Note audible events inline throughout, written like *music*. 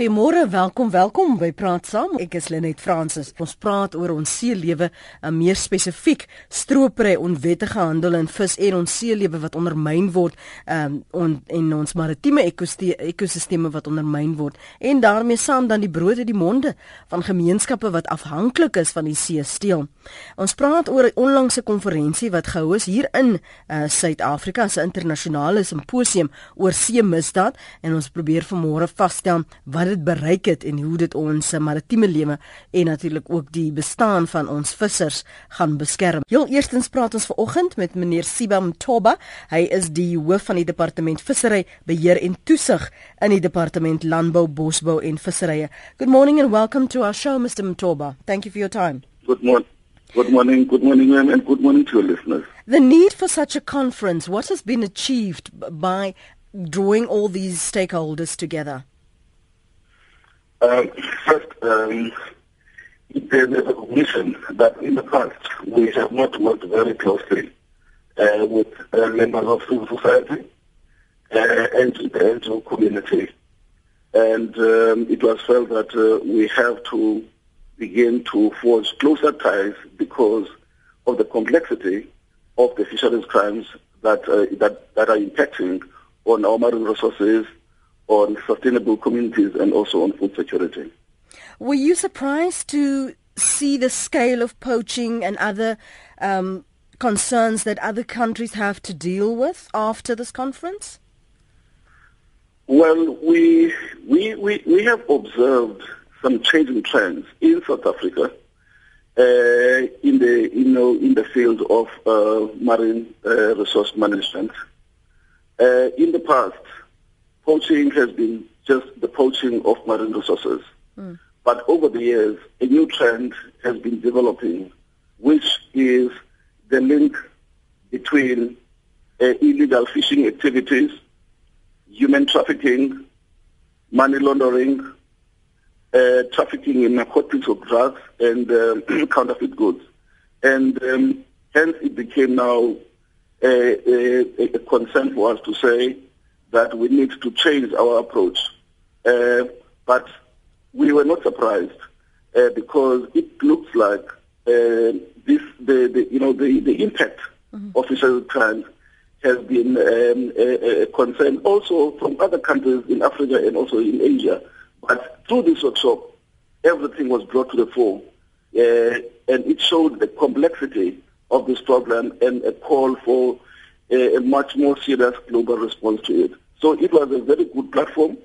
Goeiemôre, welkom, welkom by Praat Saam. Ek is Lenet Fransis. Ons praat oor ons seelewe, en meer spesifiek stropery, onwettige handel in vis en ons seelewe wat ondermyn word, um, on, en ons maritieme ekosisteme wat ondermyn word en daarmee saam dan die brood uit die monde van gemeenskappe wat afhanklik is van die see steel. Ons praat oor 'n onlangse konferensie wat gehou is hier in uh, Suid-Afrika, 'n internasionale simposium oor see misdaad en ons probeer vanmôre vasstel wat dit bereik het en hoe dit ons maritieme lewe en natuurlik ook die bestaan van ons vissers gaan beskerm. Heel eerstens praat ons vanoggend met meneer Sibam Toba. Hy is die hoof van die departement vissery, beheer en toesig in die departement landbou, bosbou en visserye. Good morning and welcome to our show Mr. Mtoba. Thank you for your time. Good morning. Good morning, good morning, ma'am, and good morning to your listeners. The need for such a conference, what has been achieved by drawing all these stakeholders together? Um, first, um, there's a recognition that in the past we have not worked very closely uh, with uh, members of civil society uh, and the NGO community. And um, it was felt that uh, we have to begin to forge closer ties because of the complexity of the fisheries crimes that, uh, that, that are impacting on our marine resources, on sustainable communities and also on food security. Were you surprised to see the scale of poaching and other um, concerns that other countries have to deal with after this conference? Well, we, we, we, we have observed some changing trends in South Africa uh, in the you know in the field of uh, marine uh, resource management. Uh, in the past, poaching has been just the poaching of marine resources. Mm. But over the years, a new trend has been developing, which is the link between uh, illegal fishing activities, human trafficking, money laundering, uh, trafficking in narcotics or drugs, and um, *clears throat* counterfeit goods. And um, hence it became now a, a, a concern for us to say that we need to change our approach. Uh, but we were not surprised uh, because it looks like uh, this, the, the, you know, the, the impact mm-hmm. of fisheries crimes has been um, a, a, concern also from other countries in Africa and also in Asia. But through this workshop, everything was brought to the fore, uh, and it showed the complexity of this problem and a call for a, a much more serious global response to it. So it was a very good platform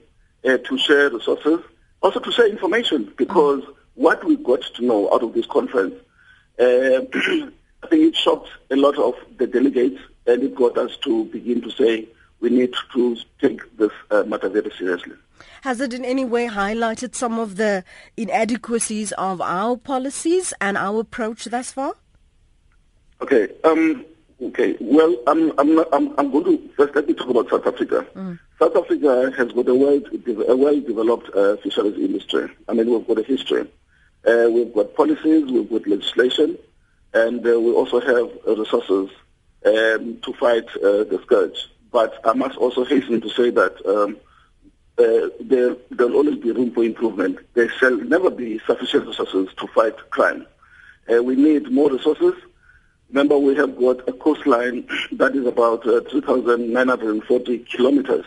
uh, to share resources, also to share information, because what we got to know out of this conference, uh, *clears throat* I think it shocked a lot of the delegates, and it got us to begin to say we need to take this uh, matter very seriously. Has it in any way highlighted some of the inadequacies of our policies and our approach thus far? Okay. Um, Okay. Well, I'm I'm I'm, I'm going to first let me talk about South Africa. Mm. South Africa has got a well a well developed uh, fisheries industry. I mean, we've got a history. Uh, we've got policies, we've got legislation, and uh, we also have uh, resources um, to fight uh, the scourge. But I must also hasten to say that um, uh, there there'll always be room for improvement. There shall never be sufficient resources to fight crime. we need more resources Remember, we have got a coastline that is about uh, 2,940 kilometers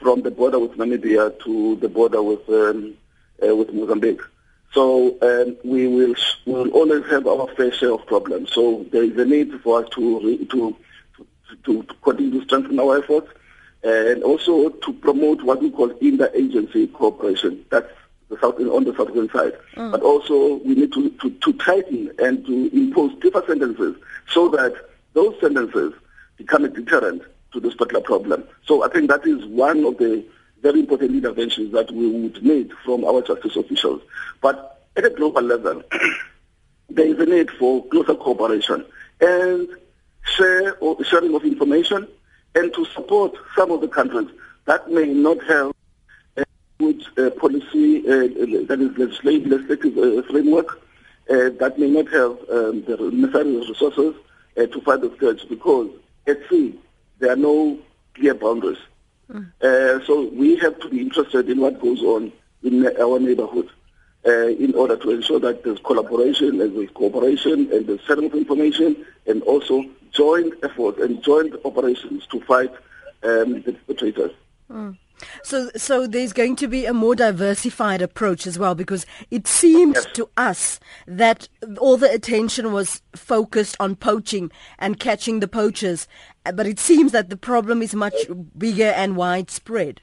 from the border with Namibia to the border with um, uh, with Mozambique. So um, we will will always have our fair share of problems. So there is a need for us to to to, to continue to strengthen our efforts and also to promote what we call interagency cooperation. That's the south on the southern side. Mm. But also we need to, to, to tighten and to impose stiffer sentences so that those sentences become a deterrent to this particular problem. So I think that is one of the very important interventions that we would need from our justice officials. But at a global level, *clears throat* there is a need for closer cooperation and share or sharing of information and to support some of the countries that may not have uh, policy, uh, that is legislative, legislative uh, framework, uh, that may not have um, the necessary resources uh, to fight the scourge because at sea there are no clear boundaries. Mm. Uh, so we have to be interested in what goes on in our neighborhood uh, in order to ensure that there's collaboration and there's cooperation and there's sharing of information and also joint efforts and joint operations to fight um, the perpetrators. Mm. So, so there's going to be a more diversified approach as well, because it seems yes. to us that all the attention was focused on poaching and catching the poachers, but it seems that the problem is much bigger and widespread.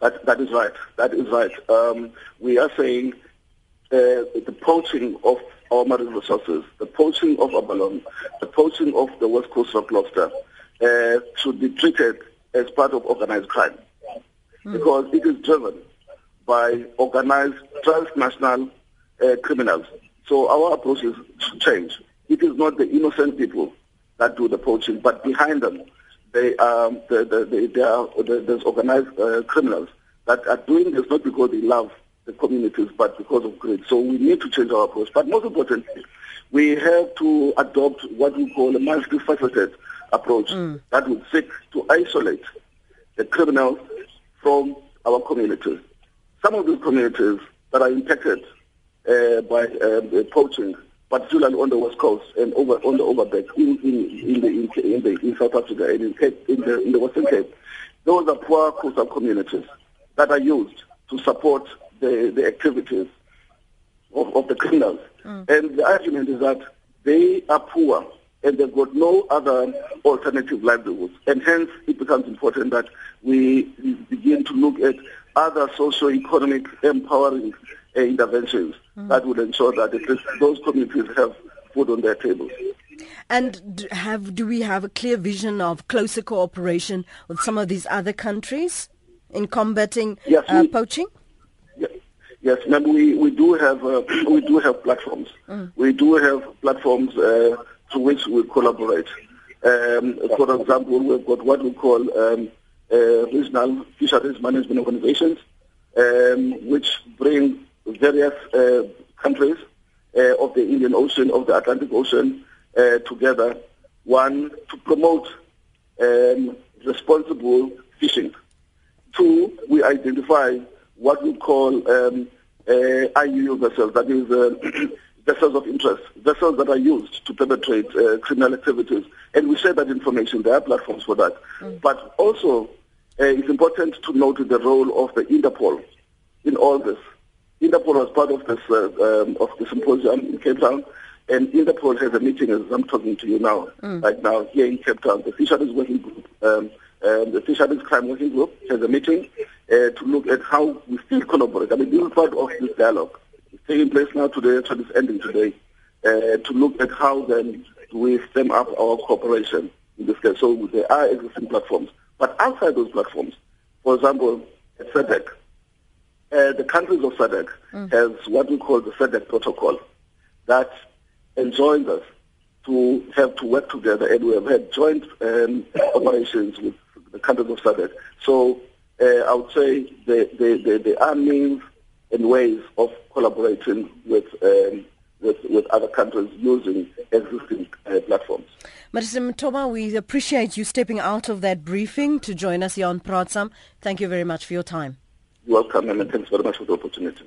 That, that is right. That is right. Um, we are saying uh, the poaching of our marine resources, the poaching of abalone, the poaching of the West Coast rock lobster uh, should be treated as part of organized crime mm. because it is driven by organized transnational uh, criminals. So our approach is to change. It is not the innocent people that do the poaching, but behind them, they, um, the, the, the, they are, the, there's organized uh, criminals that are doing this not because they love the communities, but because of greed. So we need to change our approach. But most importantly, we have to adopt what we call a multifaceted approach mm. that would seek to isolate the criminals from our communities. Some of these communities that are impacted uh, by uh, poaching, particularly on the west coast and over on the overback in in, in the in, in, the, in South Africa and in, Cape, in the in the Western Cape, those are poor coastal communities that are used to support the, the activities of, of the criminals. Mm. And the argument is that they are poor and they've got no other alternative livelihoods. And hence it becomes important that we begin to look at other socio-economic empowering uh, interventions mm. that would ensure that at least those communities have food on their tables. And have do we have a clear vision of closer cooperation with some of these other countries in combating yes, uh, we, poaching? Yes, remember we, we do have uh, *clears throat* we do have platforms. Mm. We do have platforms uh, to which we collaborate. Um, for example, we've got what we call um, uh, regional fisheries management organizations, um, which bring various uh, countries uh, of the Indian Ocean, of the Atlantic Ocean, uh, together. One to promote um, responsible fishing. Two, we identify what we call um, uh, IUU vessels, that is uh, *clears throat* vessels of interest, vessels that are used to perpetrate uh, criminal activities. And we share that information. There are platforms for that. Mm. But also, uh, it's important to note the role of the Interpol in all this. Interpol was part of this uh, um, of the symposium in Cape Town, and Interpol has a meeting as I'm talking to you now, mm. right now here in Cape Town. The Fisheries Working Group, um, um, the Fisheries Crime Working Group, has a meeting uh, to look at how we still collaborate. I mean, this is part of this dialogue. Taking place now today, actually it's ending today, uh, to look at how then we stem up our cooperation in this case. So there are existing platforms. But outside those platforms, for example, at SADC, uh, the countries of SADC mm. has what we call the SADC protocol that enjoins us to have to work together, and we have had joint um, *coughs* operations with the countries of SADC. So uh, I would say there, there, there, are means and ways of collaborating with um, with, with other countries using existing uh, platforms. Mr. Mtoba, we appreciate you stepping out of that briefing to join us here on Praat Thank you very much for your time. You're welcome and thanks very much for the opportunity.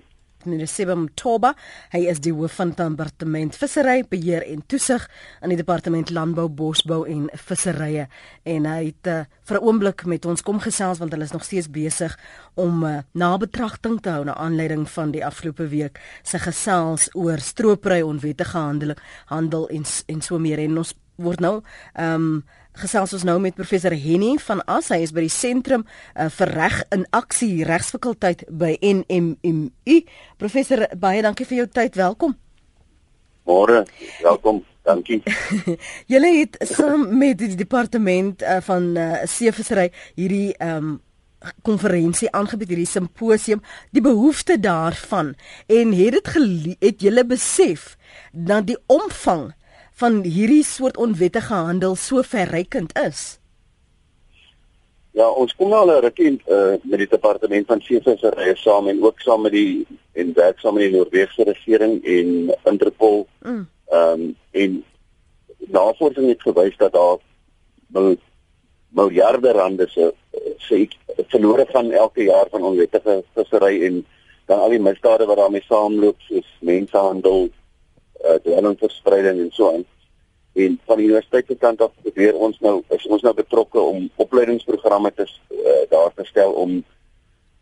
Meneer Sebam Toba, hy is die hoof van departement vissery, beheer en toesig aan die departement landbou, bosbou en visserye. En hy het uh, vir 'n oomblik met ons kom gesels want hulle is nog steeds besig om uh, nabetragting te hou na aanleiding van die afgelope week se gesels oor stropery onwettige handel handel en en so meer. En ons word nou ehm um, gesels ons nou met professor Henny van As. Hy is by die sentrum uh, vir reg in aksie regsfakulteit by NMMU. Professor, baie dankie vir jou tyd. Welkom. Môre. Welkom. Dankie. *laughs* Julle het saam met die departement uh, van uh, seevissery hierdie ehm um, konferensie aangebied hierdie simposium die behoefte daarvan en het dit het julle besef dat die omvang van hierdie soort onwettige handel so verrykend is? Ja, ons kom nou al 'n rukkie uh, met die departement van seevissery saam en ook saam met die en werk saam met die Noordwegse regering en Interpol. Mm. Ehm mm. um, en navorsing het gewys dat daar miljarde rande se se verlore van elke jaar van onwettige vissery en dan al die misdade wat daarmee saamloop soos mensenhandel, uh, dwelmverspreiding en so aan. En van die universiteit se kant af probeer ons nou is ons nou betrokke om opleidingsprogramme te uh, daar te stel om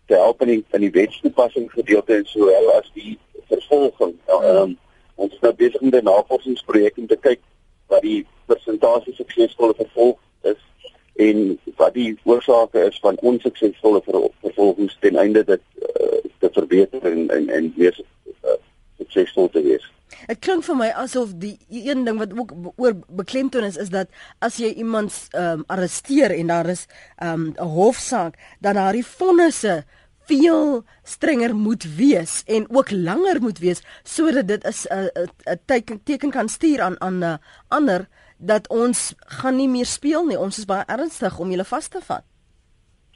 te help in die, in die wetstoepassing gedeelte en so wel as die vervolging. Uh, um, ons is nou besig met 'n navorsingsprojek om te kyk wat die persentasie suksesvolle vervolg is en wat die oorsake is van onsuksesvolle vervolgings ten einde dit uh, te verbeter en en en meer uh, suksesvol te wees. Dit klink vir my asof die een ding wat ook oor beklemtoon is is dat as jy iemand um, arresteer en daar is ehm, 'n um, hofsaak dan daar die vonnisse veel strenger moet wees en ook langer moet wees sodat dit is 'n 'n teken teken kan stuur aan aan 'n uh, ander dat ons gaan nie meer speel nie. Ons is baie ernstig om julle vas te vat.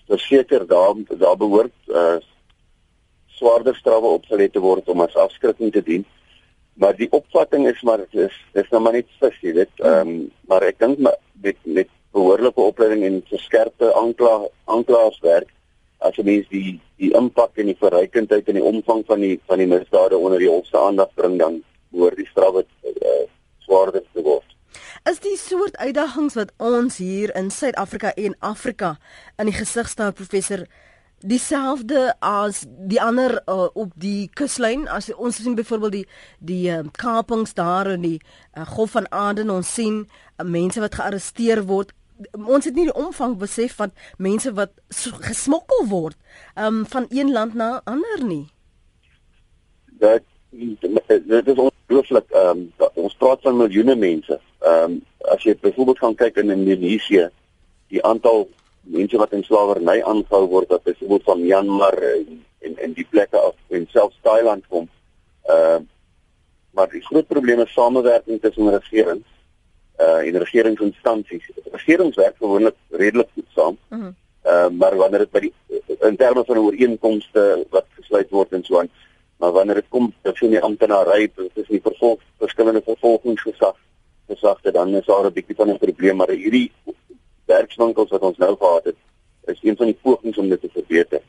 Verseker daar daar behoort uh swaarder strawe opgelê te word om as afskrikking te dien. Maar die opvatting is maar dit is dis nou maar net vis, jy weet. Ehm um, maar ek dink met met behoorlike opleiding en verskerpte aankla aanklaarswerk as jy mens die die impak en die verrykendheid en die omvang van die van die misdade onder die hofse aandag bring dan behoort die straf uh, swaarder te word. Is die soort uitdagings wat ons hier in Suid-Afrika en Afrika in die gesig staar professor dieselfde as die ander uh, op die kuslyn as ons sien byvoorbeeld die die uh, kapings daar in die uh, Golf van Aden ons sien uh, mense wat gearresteer word ons het nie die omvang besef van mense wat gesmokkel word um, van een land na ander nie. Dat dit is ongelooflik. Ehm um, ons praat van miljoene mense. Ehm um, as jy byvoorbeeld gaan kyk in Indonesië, die aantal mense wat in slawerny aangehou word, wat byvoorbeeld van Myanmar en en, en die plekke af en selfs Thailand kom. Ehm uh, maar die groot probleem is samewerking tussen regerings uh en regeringsinstansies. Regerings werk gewoonlik redelik goed saam. Mhm. Mm uh maar wanneer dit by die in terme van ooreenkomste wat gesluit word en so aan, maar wanneer dit kom tussen die amptenary tussen die vervolg verskillende vervolgingsgesag gesagte dan is daar 'n bietjie van 'n probleem maar hierdie werkswinkels wat ons nou gehad het is een van die pogings om dit te verbeter.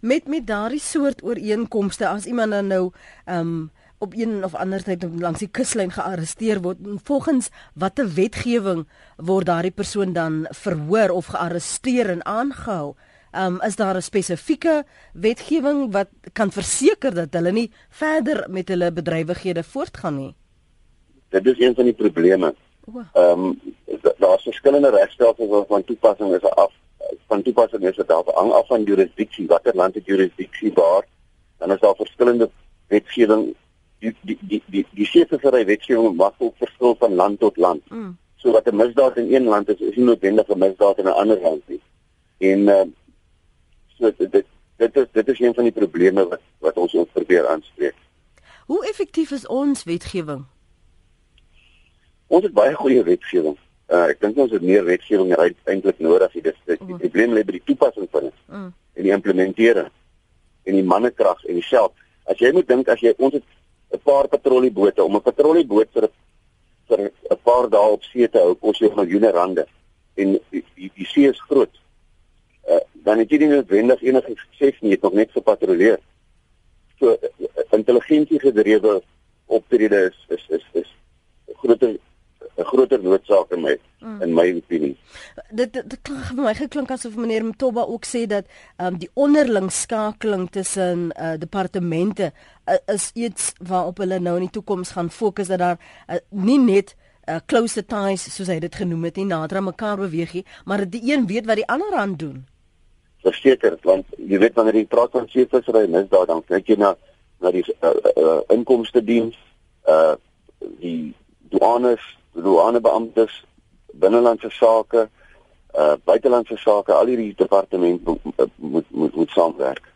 Met met daardie soort ooreenkomste as iemand dan nou ehm um, op een of ander tyd langs die kuslyn gearresteer word volgens watter wetgewing word daardie persoon dan verhoor of gearresteer en aangehou? Um, is daar 'n spesifieke wetgewing wat kan verseker dat hulle nie verder met hulle bedrywighede voortgaan nie? Dit is een van die probleme ehm um, daar's verskillende regstelsels wat van toepassing is af van toepassing is dit hang af van jurisdiksie watter land het jurisdiksie waar dan is daar verskillende wetgewing die die die die die sekerheid wetgewing mag ook verskil van land tot land. Mm. So wat 'n misdaad in een land is, is nie noodwendig 'n misdaad in 'n ander land nie. En uh, so dit dit is dit is een van die probleme wat wat ons ons probeer aanspreek. Hoe effektief is ons wetgewing? Ons het baie goeie wetgewing. Uh, ek dink ons het meer wetgewing eintlik nodig. Dit is die mm. probleem lê by die toepassing van dit. Mm. En die implementering en die mannekrag en die geld. As jy moet dink as jy ons het 'n paar patrolliebote om 'n patrollieboot vir vir 'n paar dae op see te hou kos jou miljoene rande en die, die, die see is groot. Uh, dan het jy nie noodwendig enige sukses nie, jy het nog net gepatrolleer. So uh, intelligensie gedrewe optrede is is is is groter 'n groter noodsaak in my mm. in my opinie. Dit dit klink vir my geklink asof meneer Mtoba ook sê dat um, die onderling skakeling tussen uh, departemente uh, is iets waarop hulle nou in die toekoms gaan fokus dat daar uh, nie net uh, close ties soos hy dit genoem het nie nader aan mekaar beweeg nie, maar dat die een weet wat die ander aan doen. Verseker, want jy weet wanneer jy praat van seevissery mis daar dan kyk jy na na die uh, uh, inkomste diens uh die douanes douanebeamptes, binnelandse sake, uh buitelandse sake, al hierdie departemente moet moet moet, saamwerk.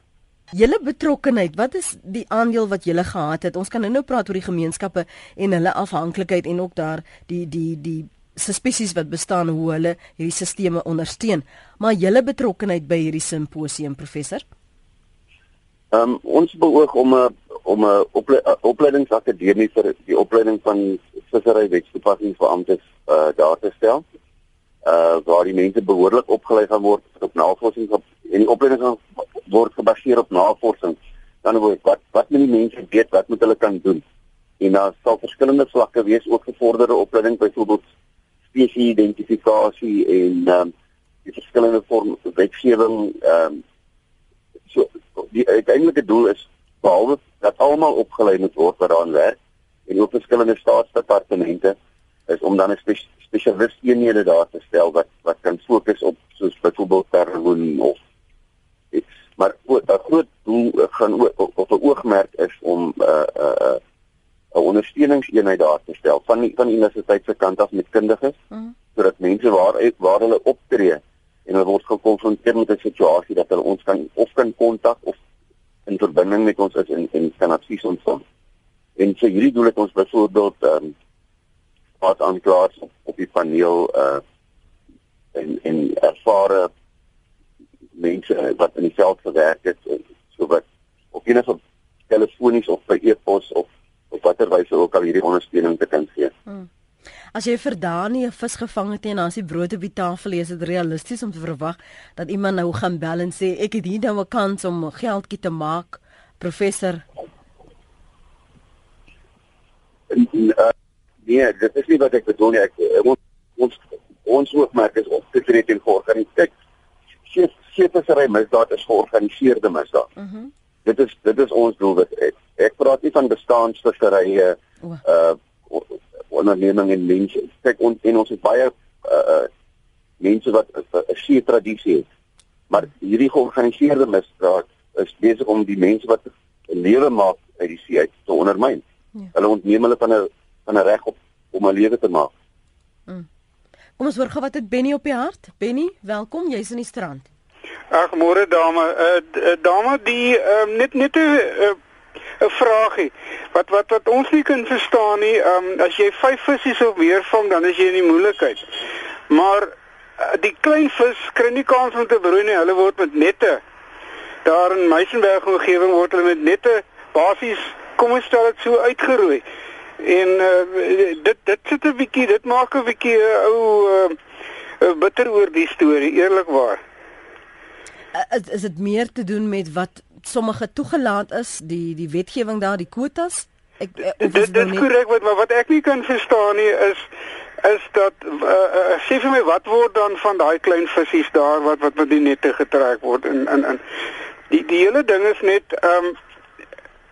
Julle betrokkenheid, wat is die aandeel wat julle gehad het? Ons kan nou nou praat oor die gemeenskappe en hulle afhanklikheid en ook daar die die die suspicious wat bestaan hoe hulle hierdie sisteme ondersteun. Maar julle betrokkenheid by hierdie simposium professor? Ehm um, ons beoog om 'n om 'n ople opleidingsakademie vir die opleiding van vissery wetstoepassingsbeamptes uh, daar te stel. uh waar die mense behoorlik opgelei gaan word op navorsing op en die opleiding gaan word gebaseer op navorsing. Dan word wat wat moet die mense weet wat moet hulle kan doen? En daar sal verskillende vlakke wees ook gevorderde opleiding byvoorbeeld spesie identifikasie en ehm um, die verskillende vorm wetgewing ehm um, so die uiteindelike doel is behalwe dat almal opgelei moet word wat daaraan werk en ook verskillende staatsdepartemente is om dan 'n spe spesialist eenhede daar te stel wat wat kan fokus op soos byvoorbeeld terrorisme of iets. Maar 'n groot doel gaan ook op 'n oogmerk is om 'n uh, 'n uh, 'n uh, ondersteuningseenheid daar te stel van die, van die universiteit se kant af met kundiges mm sodat mense waar waar hulle optree en hulle word gekonfronteer met 'n situasie dat hulle ons kan of kan kontak of in verbinding met ons is en en kan advies ontvang. En so hierdie doel het ons byvoorbeeld ehm um, wat aanklaar op, die paneel uh en en ervare mense wat in die veld gewerk het so wat op enige telefonies of by e-pos of op watter wyse ook al hierdie ondersteuning te kan gee. Hmm. As jy vir Dani 'n vis gevang het en as die brood op die tafel is, is dit realisties om te verwag dat iemand nou gaan bel en sê ek het hier nou 'n kans om geldjie te maak, professor. Uh, nee, dit is nie wat ek bedoel nie. Ek ons ons ons hoofmerk is op te tree teen georganiseerde seevissery misdaad is georganiseerde misdaad. Mhm. Mm dit is dit is ons doel wat ek, ek praat nie van bestaansvisserye uh onderneming en mense. Kyk ons en ons het baie uh, uh mense wat 'n uh, uh, see tradisie het. Maar hierdie georganiseerde misdaad is besig om die mense wat 'n lewe maak uit die see uit te ondermyn. Ja. Hulle ontneem hulle van 'n van 'n reg op om 'n lewe te maak. Mm. Kom ons hoor gou wat het Benny op die hart. Benny, welkom, jy's in die strand. Ag môre dame, uh, dame die uh, net net 'n uh, 'n vraagie. Wat wat wat ons nie kan verstaan nie, ehm um, as jy 5 visse of meer vang, dan is jy in die moeilikheid. Maar uh, die klein vis kry nie kans om te broei nie. Hulle word met nette. Daar in Meisenberg omgewing word hulle met nette basies kom ons stel dit so uitgeroei. En uh, dit dit sit 'n bietjie, dit maak 'n bietjie 'n uh, ou uh, bitter oor die storie, eerlikwaar. Is, is dit meer te doen met wat sommige toegelaat is, die die wetgewing daar, die kwotas. Ek eh, dit dit is nou korrek wat maar wat ek nie kan verstaan nie is is dat uh, uh, sê vir my wat word dan van daai klein visse daar wat wat met die nette getrek word in in in die die hele ding is net ehm um,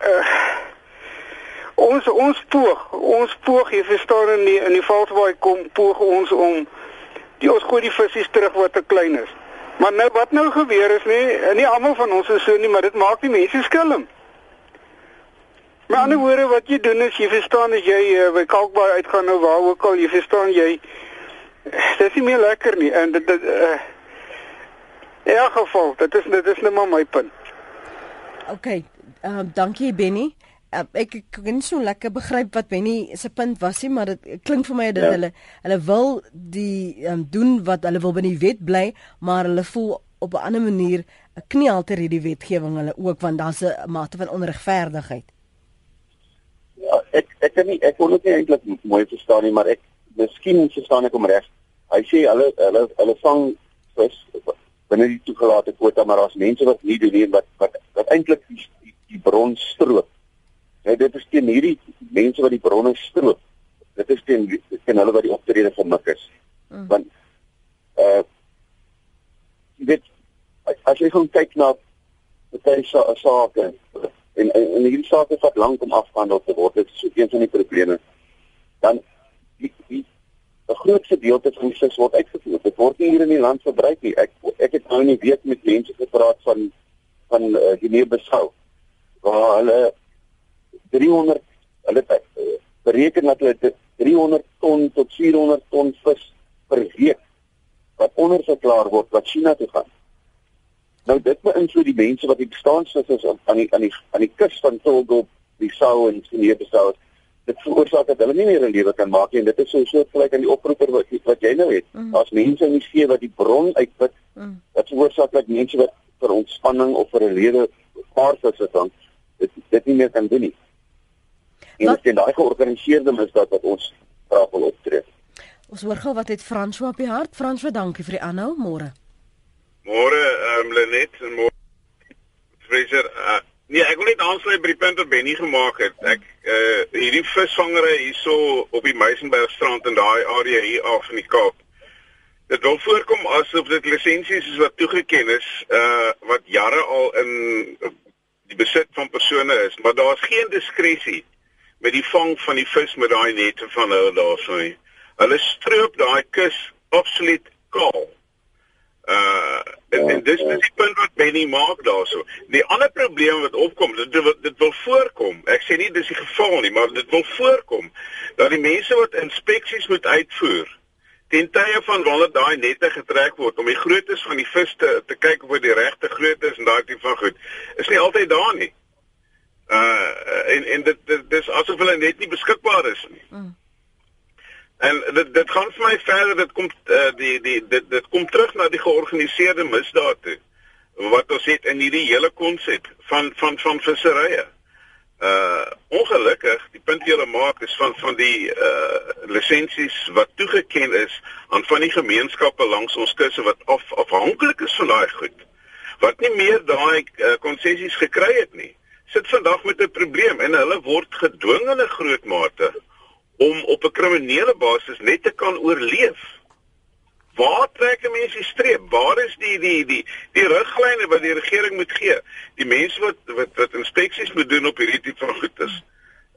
uh, ons ons poog ons poog jy verstaan in die in die valsbaai kom poog ons om die ons gooi die visse terug wat te klein is Maar nou wat nou gebeur is nie nie almal van ons is so nie, maar dit maak die mense skelm. Maar ander woorde wat jy doen is jy verstaan as jy uh, by Kalkbaai uitgaan nou waar ook al jy verstaan jy dit is nie meer lekker nie en dit uh, in elk geval dit is dit is net maar my punt. OK. Ehm uh, dankie Benny. Uh, ek kan so lekker begryp wat Benny se punt was nie, maar dit klink vir my dat ja. hulle hulle wil die um, doen wat hulle wil binne die wet bly, maar hulle voel op 'n ander manier 'n knielter hierdie wetgewing hulle ook want daar's 'n mate van onregverdigheid. Ja, ek ek kan nie ek kon dit nie eintlik mooi verstaan nie, maar ek miskien verstaan ek hom reg. Hy sê hulle hulle hulle vang vis binne die toegelate kwota, maar daar's mense wat nie doen nie wat wat wat eintlik die, die, die bron stroop Ja, dit is teen hierdie mense wat die bronne stroop. Dit is teen teen hulle wat die optrede vermik is. Mm. Want uh dit as jy gaan kyk na baie sake en en hierdie sake wat lank om afgehandel te word, dit is so een van die probleme. Dan die die 'n groot gedeelte van die vis word uitgevoer. Dit word nie hier in die land verbruik nie. Ek ek het nou nie weet met mense gepraat van van uh, Guinea-Bissau waar hulle 300 hulle uh, bereken dat hulle 300 ton tot 400 ton vis per week wat onderverklaar word wat China toe gaan. Nou dit beïnvloed die mense wat die bestaanssisse aan die aan die aan die kus van Togo, die Sou en Guinea-Bissau. Dit veroorsaak dat hulle nie meer 'n lewe kan maak nie en dit is so so gelyk aan die oproeper wat wat jy nou het. Mm. Daar's mense in die see wat die bron uitput. Mm. Dit veroorsaak dat mense wat vir ontspanning of vir 'n lewe paar visse vang, dit dit nie meer kan doen nie. En dit is daai georganiseerde misdaad wat ons graag wil optree. Ons hoor gou wat het François op die hart. François, dankie vir die aanhou. Môre. Môre, ehm um, Lenet en môre. Fraser, uh, nee, ek wil net aansluit by die punt wat Benny gemaak het. Ek uh hierdie visvangery hierso op die Meisenbergstrand in daai area hier af in die Kaap. Dit wil voorkom asof dit lisensies is wat toegeken is, uh wat jare al in die besit van persone is, maar daar's geen diskresie met die vang van die vis met daai nette van hulle daarso nie. Hulle stroop daai kus absoluut kaal. Uh en, en dis dis die punt wat Benny maak daarso. Die ander probleem wat opkom, dit dit, dit wil voorkom. Ek sê nie dis die geval nie, maar dit wil voorkom dat die mense wat inspeksies moet uitvoer ten tye van wanneer daai nette getrek word om die groottes van die vis te te kyk of dit die regte grootte is en daai tipe van goed. Is nie altyd daar nie. Uh en en dit, dit dis asof hulle net nie beskikbaar is nie. Mm. En dit dit gaan vir my verder dit kom uh, die die dit dit kom terug na die georganiseerde misdaad toe wat ons het in hierdie hele konsep van van van visserye. Uh ongelukkig die punt wat jy maak is van van die uh lisensies wat toegeken is aan van die gemeenskappe langs ons kusse wat af, afhanklik is van daai goed. Wat nie meer daai konsessies uh, gekry het nie. Sit vandag met 'n probleem en hulle word gedwing in 'n groot mate om op 'n kriminele basis net te kan oorleef. Waar trek 'n mens die streep? Waar is die die die die riglyne wat die regering moet gee? Die mense wat wat wat inspeksies moet doen op hierdie tipe van goedes.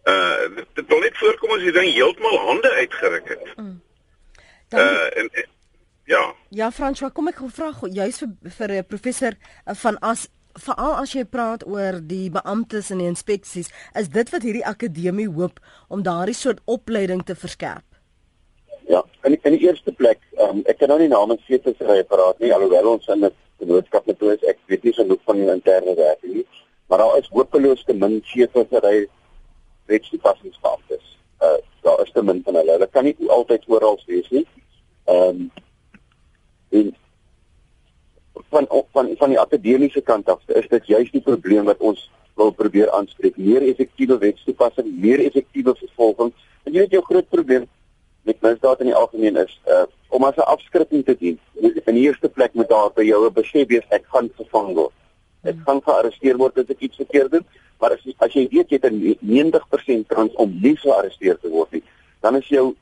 Uh dit, dit wil net voorkom as jy dan heeltemal hande uitgeruk het. Mm. Uh en, en ja. Ja, François, kom ek gou vra juis vir vir eh, professor eh, van as veral as jy praat oor die beamptes en die inspeksies, is dit wat hierdie akademie hoop om daardie soort opleiding te verskerp. Ja, in die, in die eerste plek, um, ek kan nou nie namens seevissery praat nie, alhoewel ons in 'n genootskap met toe is, ek weet nie genoeg van die interne werk nie, maar daar is hopeloos te min seevissery wetstoepassingsbeamptes. Uh daar is te min van hulle. Hulle kan nie altyd oral wees nie. Ehm um, van van van die akademiese kant af is dit juist die probleem wat ons wil probeer aanspreek. Meer effektiewe wetstoepassing, meer effektiewe vervolging. En jy weet jou groot probleem met misdaad in die algemeen is uh om as 'n afskrikking te dien. In die eerste plek moet daar by jou 'n besef wees ek gaan gevang word. Ek hmm. gaan gearresteer word as ek iets verkeerd doen, maar as as jy weet jy het 'n 90% kans om nie gearresteer te word nie, dan is jou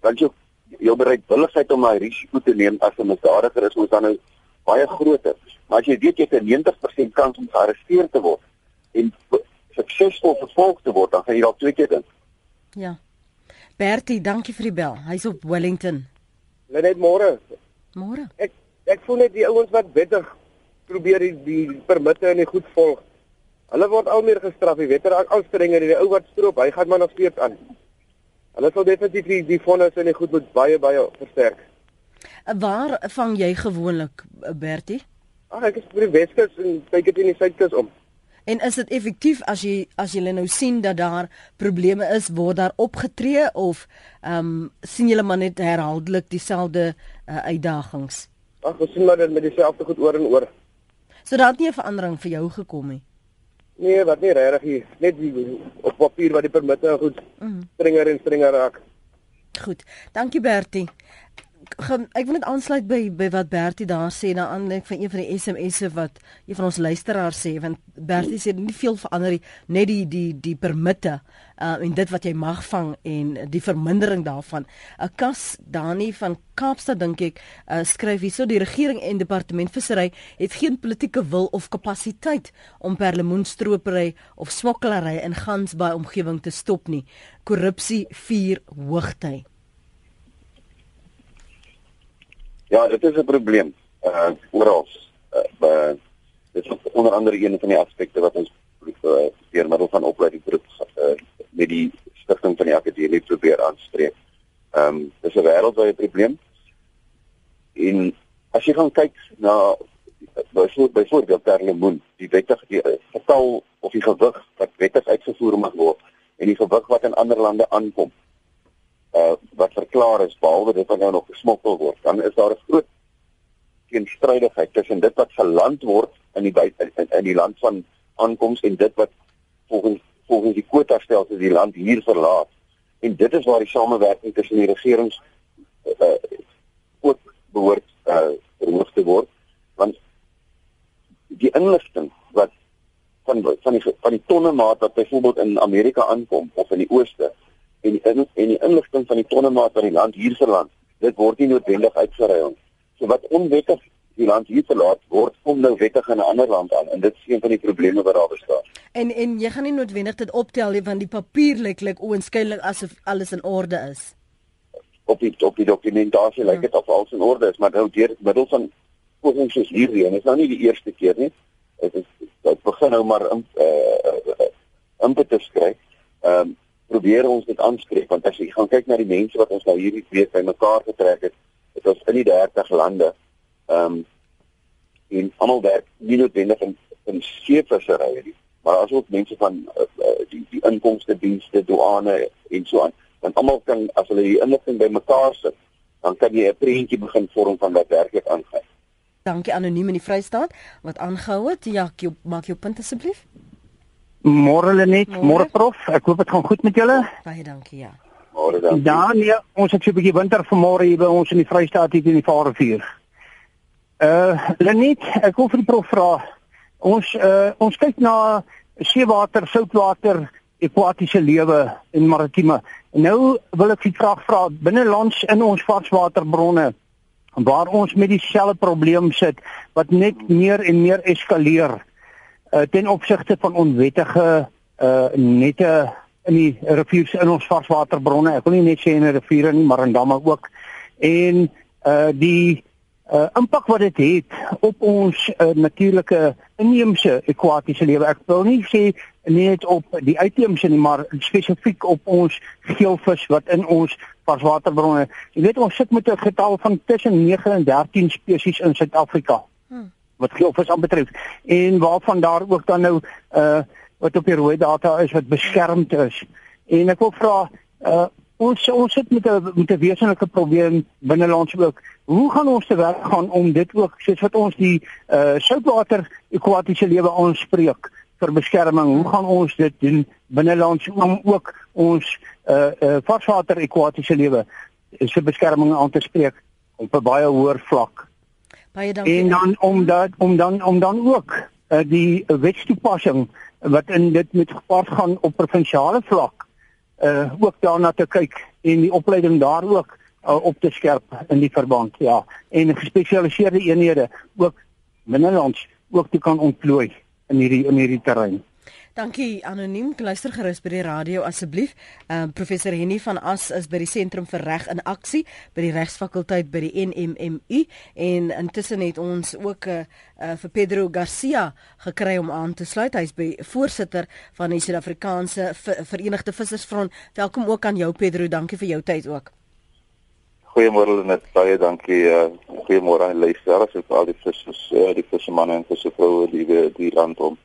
dan jou jou bereidwilligheid om daai risiko te neem as 'n misdadiger is moet dan nou baie groter. Maar as jy weet jy het 'n 90% kans om gearresteer te word en suksesvol vervolg te word, dan gaan jy dalk twee keer dink. Ja. Bertie, dankie vir die bel. Hy's op Wellington. Net môre. Môre. Ek ek voel net die ouens wat wettig probeer die, die permitte en die goed volg. Hulle word al meer gestraf, jy weet, raak al strenger die ou wat stroop, hy gaan maar nog steeds aan. Hulle sal definitief die, die vonnis en die goed moet baie baie versterk. Waar vang jy gewoonlik Bertie? Ag ek is by die Weskus en kyk dit in die Suidkus om. En is dit effektief as jy as jy nou sien dat daar probleme is, word daar opgetree of ehm um, sien julle maar net herhaaldelik dieselfde uh, uitdagings? Ag, ons sien maar dit met dieselfde goed oor en oor. So daar het nie 'n verandering vir jou gekom nie. Nee, wat nie regtig nie. Net die op papier wat die permitte goed mm. strenger en strenger raak. Goed. Dankie Bertie ek wil net aansluit by by wat Bertie daar sê na aanleiding van een van die SMS'e wat een van ons luisteraars sê want Bertie sê nie veel verander nie net die die die permitte uh, en dit wat jy mag vang en die vermindering daarvan. 'n kas Dani van Kaapstad dink ek uh, skryf hierso die regering en departement vissery het geen politieke wil of kapasiteit om perlemoenstropery of smokkelary in Gansbaai omgewing te stop nie. Korrupsie vier hoogtyd Ja, dit is 'n probleem. Uh oral. Uh dit is onder andere een van die aspekte wat ons uh, middel van opleiding groep uh, met die stigting van die akademie probeer aanspreek. Ehm um, dis 'n wêreldwye probleem. En as jy gaan kyk na byvoorbeeld byvoorbeeld per lemoen, die wettig die uh, getal of die gewig wat wettig uitgevoer mag word en die gewig wat in ander lande aankom uh, wat verklaar is behalwe dit wat nou nog gesmokkel word, dan is daar 'n groot teenstrydigheid tussen dit wat geland word in die in, in, in die land van aankoms en dit wat volgens volgens die kwota stelsel die land hier verlaat. En dit is waar die samewerking tussen die regerings uh, ook behoort uh verhoog te word want die inligting wat van van die van die tonnemaat wat byvoorbeeld in Amerika aankom of in die ooste en die in, en die inligting van die tonnemaat wat die land hier verland dit word nie noodwendig uitgeruil so wat onwettig die land hier verlaat word kom nou wettig in 'n ander land aan en dit is een van die probleme wat daar bestaan en en jy gaan nie noodwendig dit optel nie want die papier lyk lyk oënskynlik asof alles in orde is op die op die dokumentasie lyk dit of alles in orde is, maar nou deur middel van pogings soos hierdie en dit is nou nie die eerste keer nie. Dit is dit begin nou maar in eh uh, impetus kry. Ehm um, probeer ons dit aanspreek want as jy gaan kyk na die mense wat ons nou hierdie week bymekaar getrek het, dit was in die 30 lande. Ehm um, en almal werk nie noodwendig in in seevissery nie, maar asook mense van uh, die die inkomste dienste, douane en so aan want almal kan as hulle die inligting bymekaar sit, dan kan jy 'n prentjie begin vorm van wat werklik aangaan. Dankie anoniem in die Vrystaat wat aangehou het. Ja, maak jou punt asseblief. Môre Lenet, môre prof. Ek hoop dit gaan goed met julle. Baie dankie, ja. Môre dan. Ja, nee, ons het so 'n bietjie winter vanmôre hier by ons in die Vrystaat hier in die Vaalrivier. Uh Lenet, ek wil vir die prof vra. Ons uh ons kyk na seewater, soutwater akwatiese lewe en maritieme. En nou wil ek 'n vraag vra binne lands in ons varswaterbronne waar ons met dieselfde probleem sit wat net meer en meer eskaleer uh, ten opsigte van onwettige uh, nette in die riviere in ons varswaterbronne. Ek wil nie net sê in die riviere nie, maar in damme ook. En uh die uh impak wat dit het, het op ons uh, natuurlike inheemse akwatiese lewe. Ek wil nie sê net op die uitheemse nie, maar spesifiek op ons geelvis wat in ons varswaterbronne. Jy weet ons sit met 'n getal van tussen 9 en 13 spesies in Suid-Afrika. Hmm. Wat geelvis aanbetref en waarvan daar ook dan nou uh wat op die rooi data is wat beskermd is. En ek wil vra uh ons ons sit met 'n met 'n wesenlike probleem binnelands ook. Hoe gaan ons te werk gaan om dit ook soos wat ons die uh soutwater akwatiese lewe aanspreek? vir beskerming. Hoe gaan ons dit doen binnelands om ook ons uh uh varswater akwatiese lewe se beskerming aan te spreek op 'n baie hoër vlak. Baie dankie. En dan om dat om dan om dan ook uh die wetstoepassing wat in dit met gepaard gaan op provinsiale vlak uh ook daarna te kyk en die opleiding daar ook uh, op te skerp in die verband ja en gespesialiseerde eenhede ook binnelands ook te kan ontplooi in hierdie in hierdie terrein. Dankie anoniem. Luister gerus by die radio asseblief. Ehm uh, professor Henny van As is by die Sentrum vir Reg in Aksie by die Regsfakulteit by die NMMU en intussen het ons ook 'n uh, uh, vir Pedro Garcia gekry om aan te sluit. Hy's by voorsitter van die Suid-Afrikaanse Verenigde Vissersfront. Welkom ook aan jou Pedro. Dankie vir jou tyd ook. Goeiemôre net baie dankie. Uh, goeiemôre aan luisteraars en al die vissers, uh, die vissermanne en visservroue die die land om.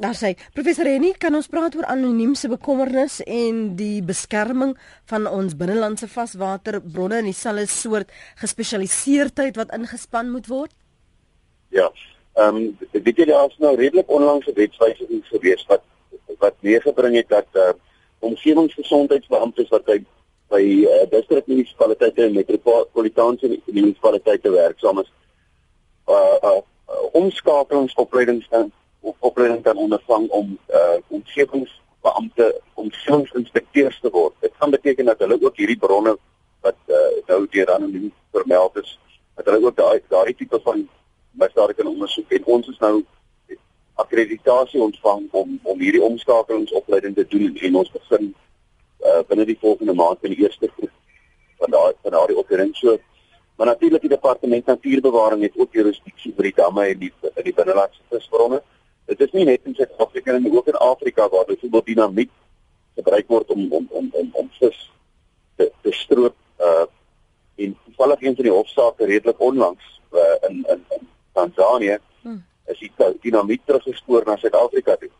Daar sê professor Reni, kan ons praat oor anoniemse bekommernis en die beskerming van ons binnelandse vaswaterbronne en dieselfde soort gespesialiseerdheid wat ingespan moet word? Ja. Ehm um, weet jy daar's nou redelik onlangs 'n wetswysiging gewees wat wat meegebring het dat uh, omgewingsgesondheidsbeamptes wat by by uh, distrik munisipaliteite en metropolitaanse munisipaliteite werksaam is. Uh, uh omskakelingsopleidings dan opleiding kan ondervang om uh omgewingsbeampte omgewingsinspekteurs te word. Dit gaan beteken dat hulle ook hierdie bronne wat uh, nou deur anoniem vermeld is, dat hulle ook daai daai tipe van misdade kan ondersoek. En ons is nou akkreditasie ontvang om om hierdie omskakelingsopleiding te doen en ons begin uh, binne die volgende maand in die eerste groep van daai van daai opleiding. So maar natuurlik die departement natuurbewaring het ook jurisdiksie vir die damme en die in die binnelandse visbronne dit is nie net in Suid-Afrika nie ook in Afrika waar byvoorbeeld dinamiet gebruik word om om om om, om vis te, te stroop uh en toevallig een van die hofsaake redelik onlangs uh, in, in in Tanzanië hmm. is die dinamiet teruggespoor na Suid-Afrika toe.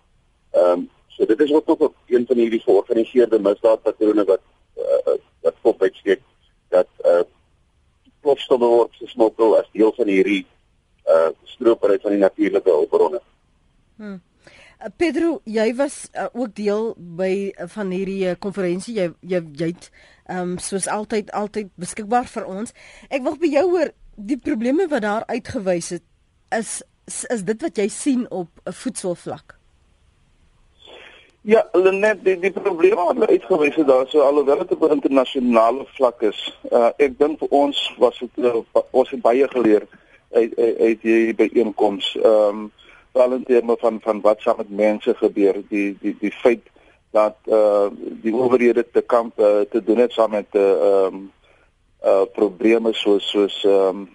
Ehm um, So dit is ook ook een van hierdie georganiseerde misdaadpatrone wat uh, wat kop uitsteek dat uh plofstomme word gesmokkel as deel van hierdie uh stropery van die natuurlike hulpbronne. Hmm. Pedro, jy was uh, ook deel by uh, van hierdie konferensie. Uh, jy jy jy't ehm um, soos altyd altyd beskikbaar vir ons. Ek wil by jou hoor die probleme wat daar uitgewys het is is, is dit wat jy sien op 'n voedselvlak. Ja, net die die probleme wat hulle uitgewys het daar so alhoewel dit op internasionale vlak is. Uh ek dink vir ons was dit uh, ons het baie geleer uit uit die byeenkoms. Ehm um, veral in terme van van wat saam met mense gebeur, die die die feit dat uh die owerhede te kamp uh, te doen het saam met 'n uh, ehm um, uh probleme soos soos ehm um,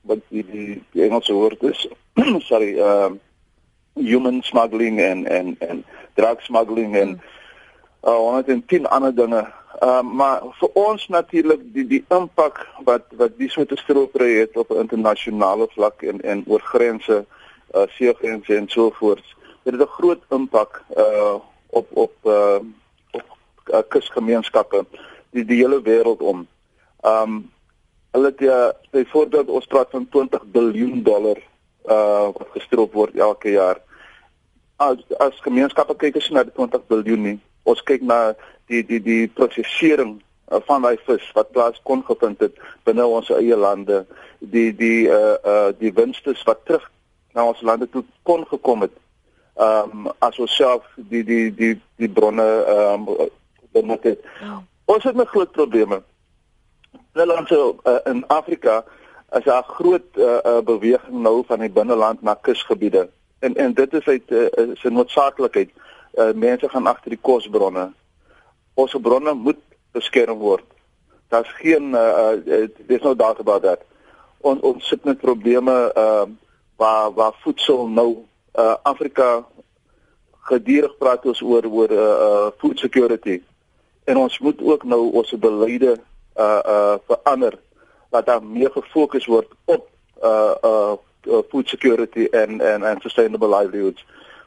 wat die die, die Engelse woord is *clears throat* sorry ehm um, human smuggling en en en drug smuggling en uh ons het 10 ander dinge. Uh maar vir ons natuurlik die die impak wat wat die soort stroopry het op internasionale vlak en en oor grense, uh seegrense en so voort. Dit het 'n groot impak uh op op uh op uh, kusgemeenskappe die die hele wêreld om. Um hulle het ja byvoorbeeld ons praat van 20 miljard dollar uh wat gestroop word elke jaar as as gemeenskappe kyk as na die 20 miljard nie. Ons kyk na die die die prosesering uh, van daai vis wat plaas kon gevind het binne ons eie lande. Die die uh uh die winste wat terug na ons lande toe kon gekom het. Um as ons self die die die die bronne um benut het. Ja. Ons het 'n groot probleme. Nederland so uh, in Afrika as 'n groot uh, uh, beweging nou van die binneland na kusgebiede en en dit is uit uh, is 'n noodsaaklikheid. Uh, mense gaan agter die kosbronne. Ons bronne moet beskerm word. Daar's geen uh, uh there's no doubt about that. On, ons sit met probleme uh waar waar voedsel nou uh Afrika gedurig praat ons oor oor uh, uh food security. En ons moet ook nou ons beleide uh uh verander dat daar meer gefokus word op uh uh uh, food security and and and sustainable livelihoods.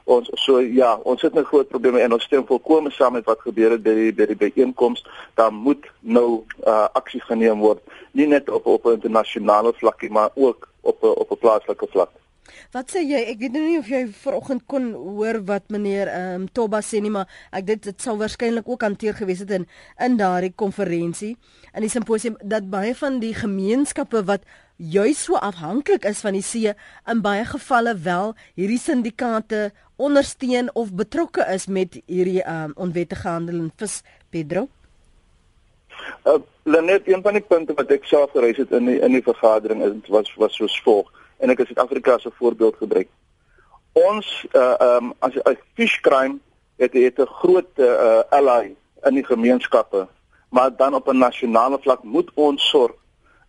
Ons so ja, ons het 'n groot probleem en ons stem volkome saam met wat gebeur het by die by die byeenkoms. Daar moet nou uh, aksie geneem word, nie net op op 'n internasionale vlak maar ook op op 'n plaaslike vlak. Wat sê jy? Ek weet nou nie of jy vanoggend kon hoor wat meneer ehm um, Toba sê nie, maar ek dit dit sou waarskynlik ook hanteer gewees het in in daardie konferensie in die simposium dat baie van die gemeenskappe wat juis so afhanklik is van die see in baie gevalle wel hierdie syndikaate ondersteun of betrokke is met hierdie um, onwettige handel in vis Pedro. Uh, Lenet, een van die punte wat ek self gereis het in die, in die vergadering is was was soos volg en ek het Suid-Afrika as 'n voorbeeld gebruik. Ons uh um as 'n fish crime het het 'n groot uh ally in die gemeenskappe, maar dan op 'n nasionale vlak moet ons sorg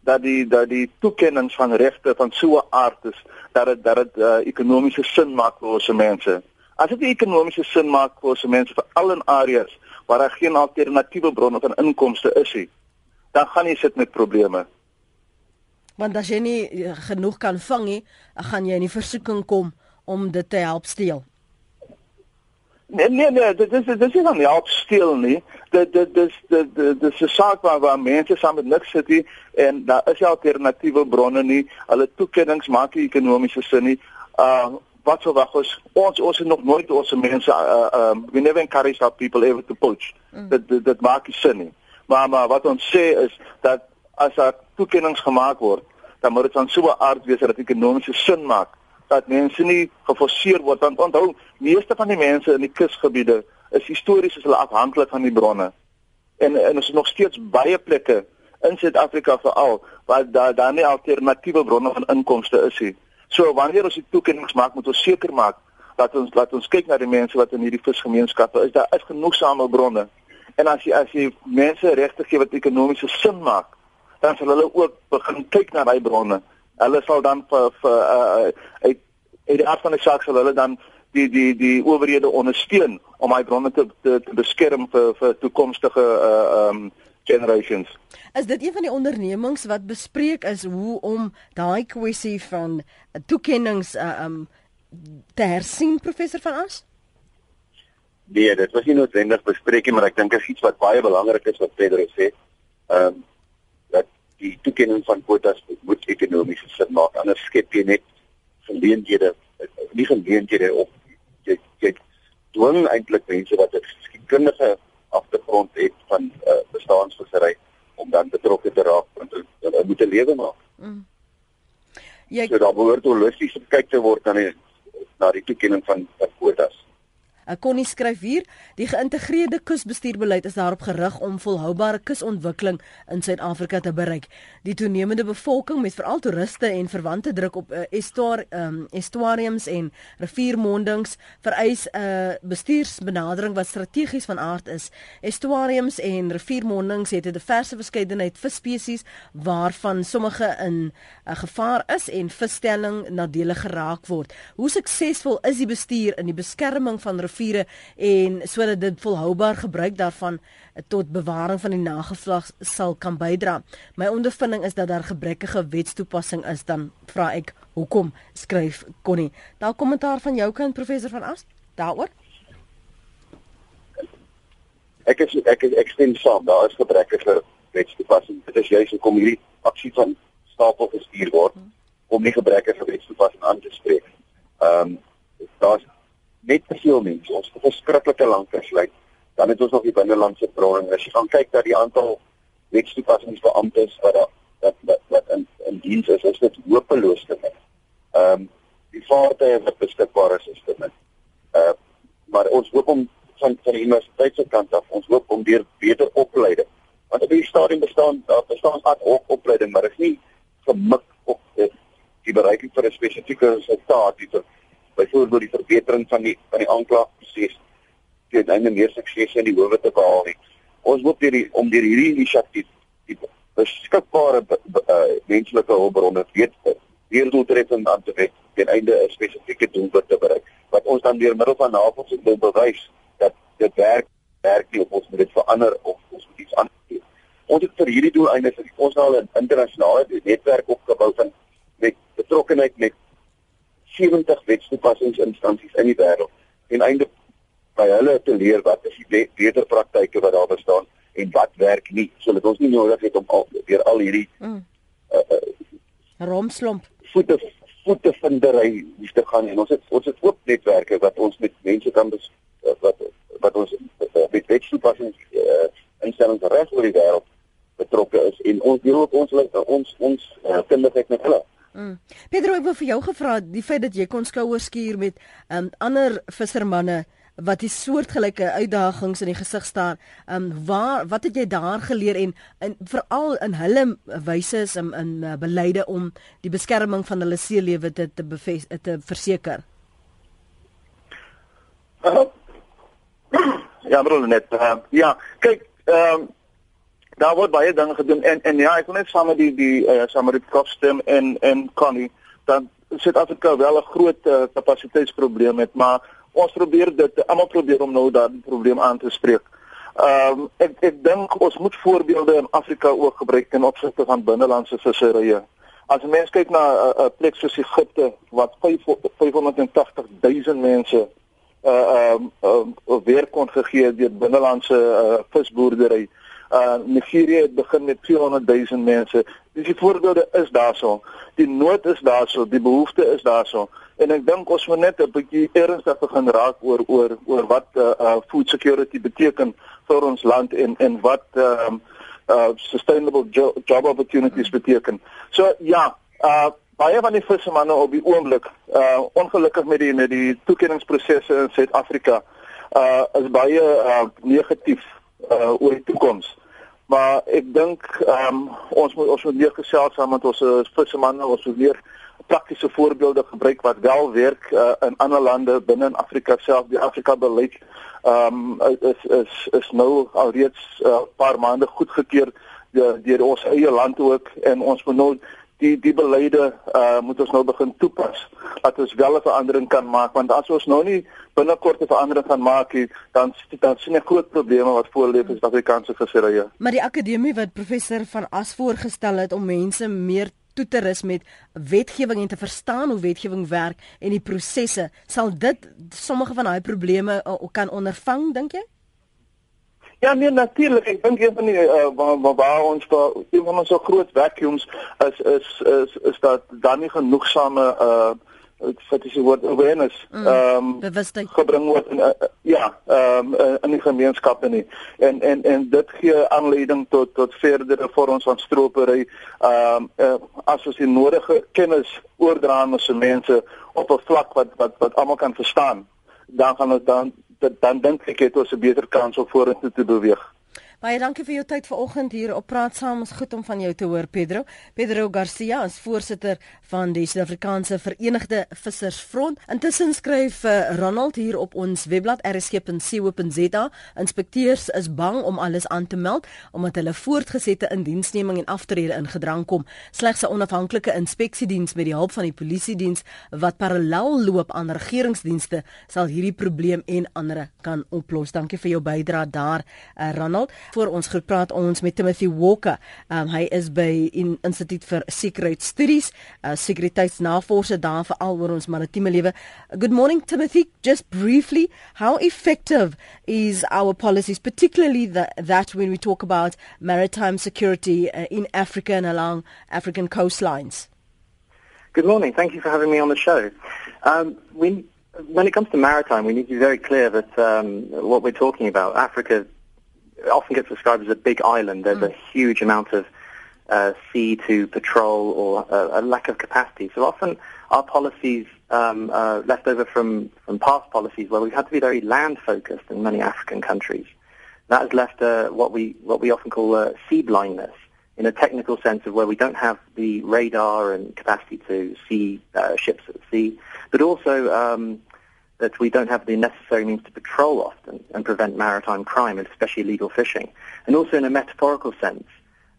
dat die dat die toekenning van regte van so 'n aard is dat dit dat dit uh, ekonomiese sin maak vir ons mense. As dit ekonomiese sin maak vir ons mense vir al in areas waar daar geen alternatiewe bronne van inkomste is nie, dan gaan jy sit met probleme. Want as jy nie eh, genoeg kan vang nie, gaan jy in die versoeking kom om dit te help steel. Nee nee nee, dit is dit is nie help steel nie. Dit dit dis dit dis 'n saak waar waar mense saam met niks sit nie en daar is alternatiewe bronne nie. Hulle toekennings maak nie ekonomiese sin nie. Uh wat sou wag ons ons ons het nog nooit ons mense uh um we never encourage our people ever to poach. Mm. Dit dit dit maak nie sin nie. Maar maar wat ons sê is dat as daar toekennings gemaak word, dan moet dit van so 'n aard wees dat dit ekonomiese sin maak dat mense nie geforseer word want onthou meeste van die mense in die kusgebiede is histories as hulle afhanklik van die bronne en en ons er nog steeds baie plekke in Suid-Afrika veral waar daar daar nie alternatiewe bronne van inkomste is nie. So wanneer ons die toekennings maak, moet ons seker maak dat ons laat ons kyk na die mense wat in hierdie visgemeenskappe is. Daar is genoegsame bronne. En as jy as jy mense regtig gee wat ekonomiese sin maak, dan sal hulle ook begin kyk na daai bronne. Hulle sal dan vir vir uh, uit uit die aard van die saak sal hulle dan die die die owerhede ondersteun om daai bronne te, te te beskerm vir vir toekomstige uh um generations. Is dit een van die ondernemings wat bespreek is hoe om daai kwessie van toekennings uh um te hersien professor van As? Nee, dit was nie noodwendig bespreek nie, maar ek dink dit is iets wat baie belangrik is wat Pedro sê. Ehm um, die toekenning van kwotas moet ekonomiese sin maak anders skep jy net geleenthede nie geleenthede op jy jy dwing eintlik mense wat 'n skikundige agtergrond het van uh, bestaansvissery om dan betrokke te raak want hulle moet 'n lewe maak. Mm. Jy so daar behoort holisties gekyk te word na die na die toekenning van kwotas. Connie skryf hier: "Die geïntegreerde kusbestuurbeleid is daarop gerig om volhoubare kusontwikkeling in Suid-Afrika te bereik. Die toenemende bevolking met veral toeriste en verwante druk op uh, estuar, um, estuariums en riviermondings vereis 'n uh, bestuursbenadering wat strategies van aard is. Estuariums en riviermondings het 'n diverse verskeidenheid visspesies waarvan sommige in uh, gevaar is en visstelling nadelig geraak word. Hoe suksesvol is die bestuur in die beskerming van riviere en sodat dit volhoubaar gebruik daarvan tot bewaring van die nageslag sal kan bydra. My ondervinding is dat daar gebrekkige wetstoepassing is dan vra ek hoekom skryf Connie. Daar kommentaar van jou kant professor van Ast daaroor. Ek is ek ek, ek stem saam, daar is gebrekkige wetstoepassing. Dit is juist hoekom hierdie aksie van stapel gestuur word om nie gebrekkige wetstoepassing aan te spreek. Ehm um, daar's net te veel mense. Ons het 'n verskriklike lang versluit. Dan het ons nog die binnelandse bronne. As jy gaan kyk na die aantal wetstoepassingsbeamptes wat daar wat wat, wat in in diens is, is dit hopeloos te min. Ehm um, die vaartuie wat beskikbaar is is te min. Uh maar ons hoop om van van die universiteit se kant af, ons hoop om deur beter opleiding. Want op die stadium bestaan daar bestaan ad hoc opleiding, maar dit is nie gemik op die, die bereiking vir 'n spesifieke resultaat die byvoorbeeld die verbetering van die van die aanklaagproses teen einde meer sukses in die howe te behaal het. Ons hoop deur om deur hierdie inisiatief die beskikbare uh, menslike hulpbronne weet weer doeltreffend aan te wet teen einde 'n spesifieke doel te bereik wat ons dan deur middel van navorsing wil bewys dat dit werk werk nie of ons moet dit verander of ons moet iets anders doen. Ons het vir hierdie doeleinde vir ons al 'n internasionale netwerk opgebou van met betrokkenheid met 70 wetstoepassingsinstansies in die wêreld en eindelik by hulle te leer wat is die beter praktyke wat daar bestaan en wat werk nie. Sodat ons nie nodig het om al weer al hierdie mm. uh, uh, romslomp. voete voete vindery moet te gaan en ons het ons het ook netwerke wat ons met mense kan bes, uh, wat wat ons uh, met wetstoepassings uh, instellings reg oor die wêreld betrokke is en ons deel ook ons ons ons uh, kundigheid met hulle Mm. Pedro, ek wil vir jou gevra die feit dat jy kon skouers skuur met um, ander vissermanne wat die soortgelyke uitdagings in die gesig staar. Ehm um, waar wat het jy daar geleer en in veral in hulle wyse is in in uh, beleide om die beskerming van hulle seelewe te te, beves, te verseker? Uh, *clears throat* ja, bro net. Uh, ja, kyk, ehm um, daar word baie dinge gedoen en en ja, ek wil net saam met die die uh, saam met die kofstem en en Connie dan Suid-Afrika wel 'n groot uh, kapasiteitsprobleem het, maar ons probeer dit almal probeer om nou daardie probleem aan te spreek. Ehm um, ek ek dink ons moet voorbeelde in Afrika ook gebruik ten opsigte van binnelandse visserye. As mens kyk na 'n uh, uh, plek soos Egipte wat 580 000 mense uh ehm um, uh, werk kon gegee deur binnelandse uh, visboerdery uh Nigeria het begin met 400 000 mense. Dis die voorbeelde is daarso. Die nood is daarso, die behoefte is daarso. En ek dink ons moet net 'n bietjie ernstig begin raak oor oor oor wat uh, uh food security beteken vir ons land en en wat ehm um, uh sustainable jo job opportunities beteken. So ja, uh baie van die vissermanne op die oomblik uh ongelukkig met die met die toekenningsprosesse in Suid-Afrika uh is baie uh negatief uh oor die toekoms. Maar ek dink ehm um, ons moet ons moet meer gesels saam met ons uh, vissermanne, ons moet meer praktiese voorbeelde gebruik wat wel werk uh, in ander lande binne in Afrika self. Die Afrika beleid ehm um, is is is nou alreeds 'n uh, paar maande goedgekeur deur ons eie land ook en ons moet nou die die beleide uh moet ons nou begin toepas dat ons wel 'n verandering kan maak want as ons nou nie binnekort 'n verandering gaan maak nie dan dan sien ek groot probleme wat voorlê vir Suid-Afrikaanse visserye. Maar die akademie wat professor van As voorgestel het om mense meer toe te rus met wetgewing en te verstaan hoe wetgewing werk en die prosesse sal dit sommige van daai probleme uh, kan ondervang dink jy? Ja, nee natuurlik. Ek dink een van die uh, waar, ons daar een van ons groot vacuums is is is is dat dan nie genoegsame uh wat is die woord awareness Mm, ehm bewustheid. gebring word in uh, ja ehm um, in die gemeenskappe nie en en en dit gee aanleiding tot tot verdere vorms van stropery ehm um, uh, as ons die nodige kennis oordra aan ons mense op 'n vlak wat wat wat almal kan verstaan dan gaan ons dan dan, dink ek het ons 'n beter kans om vorentoe te beweeg Baie dankie vir jou tyd vanoggend hier op Praat Saam. Ons goed om van jou te hoor, Pedro. Pedro Garcia is voorsitter van die Suid-Afrikaanse Verenigde Vissersfront. Intussen skryf uh, Ronald hier op ons webblad rsg.co.za, inspekteurs is bang om alles aan te meld omdat hulle voortgesette indiensneming en aftrede in gedrang kom. Slegs 'n onafhanklike inspeksiediens met die hulp van die polisie diens wat parallel loop aan regeringsdienste sal hierdie probleem en ander kan oplos. Dankie vir jou bydrae daar, uh, Ronald. Voor ons gepraat ons met Timothy Walker. Um, hy is by in Instituut vir Sekuriteitsstudies, uh, sekuriteitsnavorser daar vir al oor ons maritieme lewe. Good morning Timothy. Just briefly, how effective is our policies particularly that, that when we talk about maritime security uh, in Africa and along African coastlines? Good morning. Thank you for having me on the show. Um, we, when it comes to maritime, we need to be very clear that um, what we're talking about, Africa often gets described as a big island. There's mm. a huge amount of uh, sea to patrol or a, a, lack of capacity. So often our policies um, are left over from, from past policies where we've had to be very land focused in many African countries. That has left uh, what we what we often call uh, sea blindness in a technical sense of where we don't have the radar and capacity to see uh, ships at sea, but also um, that we don't have the necessary means to patrol often and prevent maritime crime, and especially illegal fishing. And also in a metaphorical sense,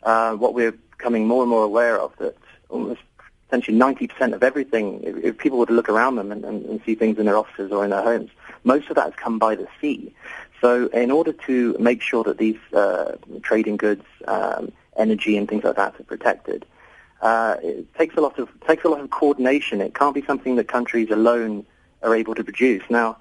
uh, what we're becoming more and more aware of that almost essentially 90% of everything, if, if people were to look around them and, and, and, see things in their offices or in their homes, most of that has come by the sea. So in order to make sure that these uh, trading goods, um, energy and things like that are protected, uh, it takes a lot of takes a lot of coordination. It can't be something that countries alone are able to produce. Now,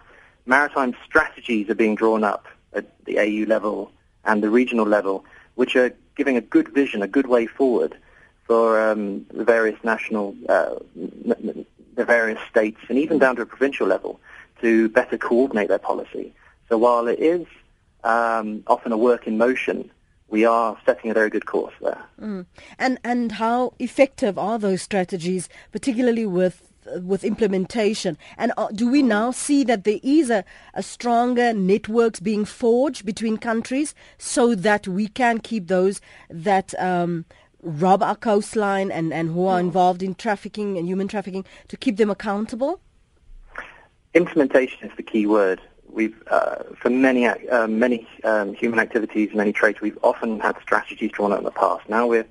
maritime strategies are being drawn up at the AU level and the regional level, which are giving a good vision, a good way forward for um, the various national, uh, the various states, and even down to a provincial level to better coordinate their policy. So while it is um, often a work in motion, we are setting a very good course there. Mm. And and how effective are those strategies, particularly with with implementation. And uh, do we now see that there is a, a stronger networks being forged between countries so that we can keep those that um, rob our coastline and, and who are involved in trafficking and human trafficking to keep them accountable? Implementation is the key word. We've uh, for many uh, many um, human activities many trades we've often had strategies drawn up in the past. Now we're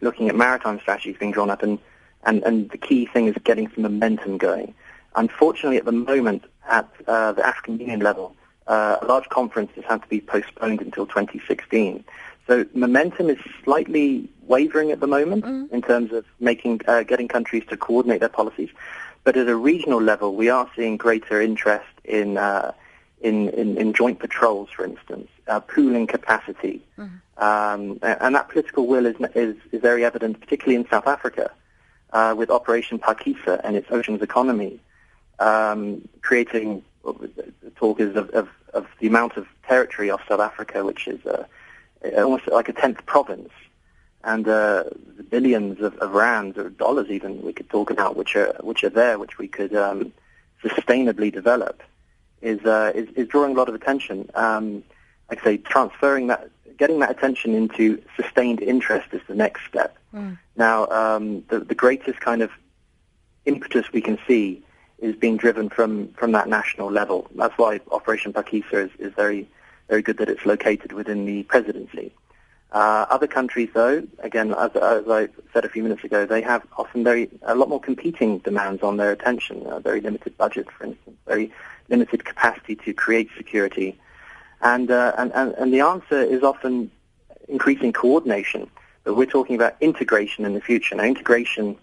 looking at maritime strategies being drawn up and and, and the key thing is getting some momentum going. Unfortunately, at the moment, at uh, the African Union level, uh, a large conference has had to be postponed until 2016. So momentum is slightly wavering at the moment mm. in terms of making uh, getting countries to coordinate their policies. But at a regional level, we are seeing greater interest in uh, in, in, in, joint patrols, for instance, uh, pooling capacity, mm. um, and that political will is, is, is very evident, particularly in South Africa uh, with Operation Pakisa and its oceans economy, um, creating talk is of, of, of, the amount of territory of South Africa, which is uh, almost like a tenth province, and uh, the billions of, of rands or dollars even we could talk about, which are which are there, which we could um, sustainably develop, is, uh, is, is drawing a lot of attention. Um, like I say, transferring that getting that attention into sustained interest is the next step. Mm. Now, um, the, the greatest kind of impetus we can see is being driven from, from that national level. That's why Operation Pakisa is, is very, very good that it's located within the presidency. Uh, other countries, though, again, as, as, I said a few minutes ago, they have often very a lot more competing demands on their attention. A very limited budget, for instance, very limited capacity to create security, and, uh, and, and, and the answer is often increasing coordination. But we're talking about integration in the future. Now, integration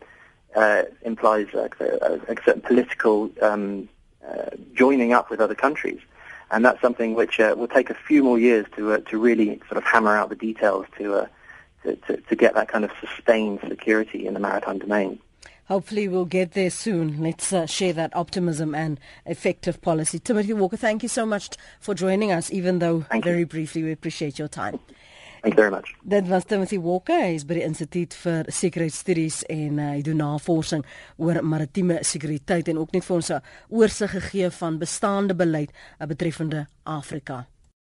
uh, implies uh, a, a, certain political um, uh, joining up with other countries. And that's something which uh, will take a few more years to, uh, to really sort of hammer out the details to, uh, to, to, to get that kind of sustained security in the maritime domain. Hopefully we'll get there soon. Let's uh, share that optimism and effective policy. Timothy Walker, thank you so much for joining us, even though thank very you. briefly. We appreciate your time. Thank you very much. Dit was Timothy Walker, hy is by die Instituut vir Sekuriteitsstudies en uh, hy doen navorsing oor maritieme sekuriteit en ook net vir ons 'n oorsig gegee van bestaande beleid uh, betreffende Afrika.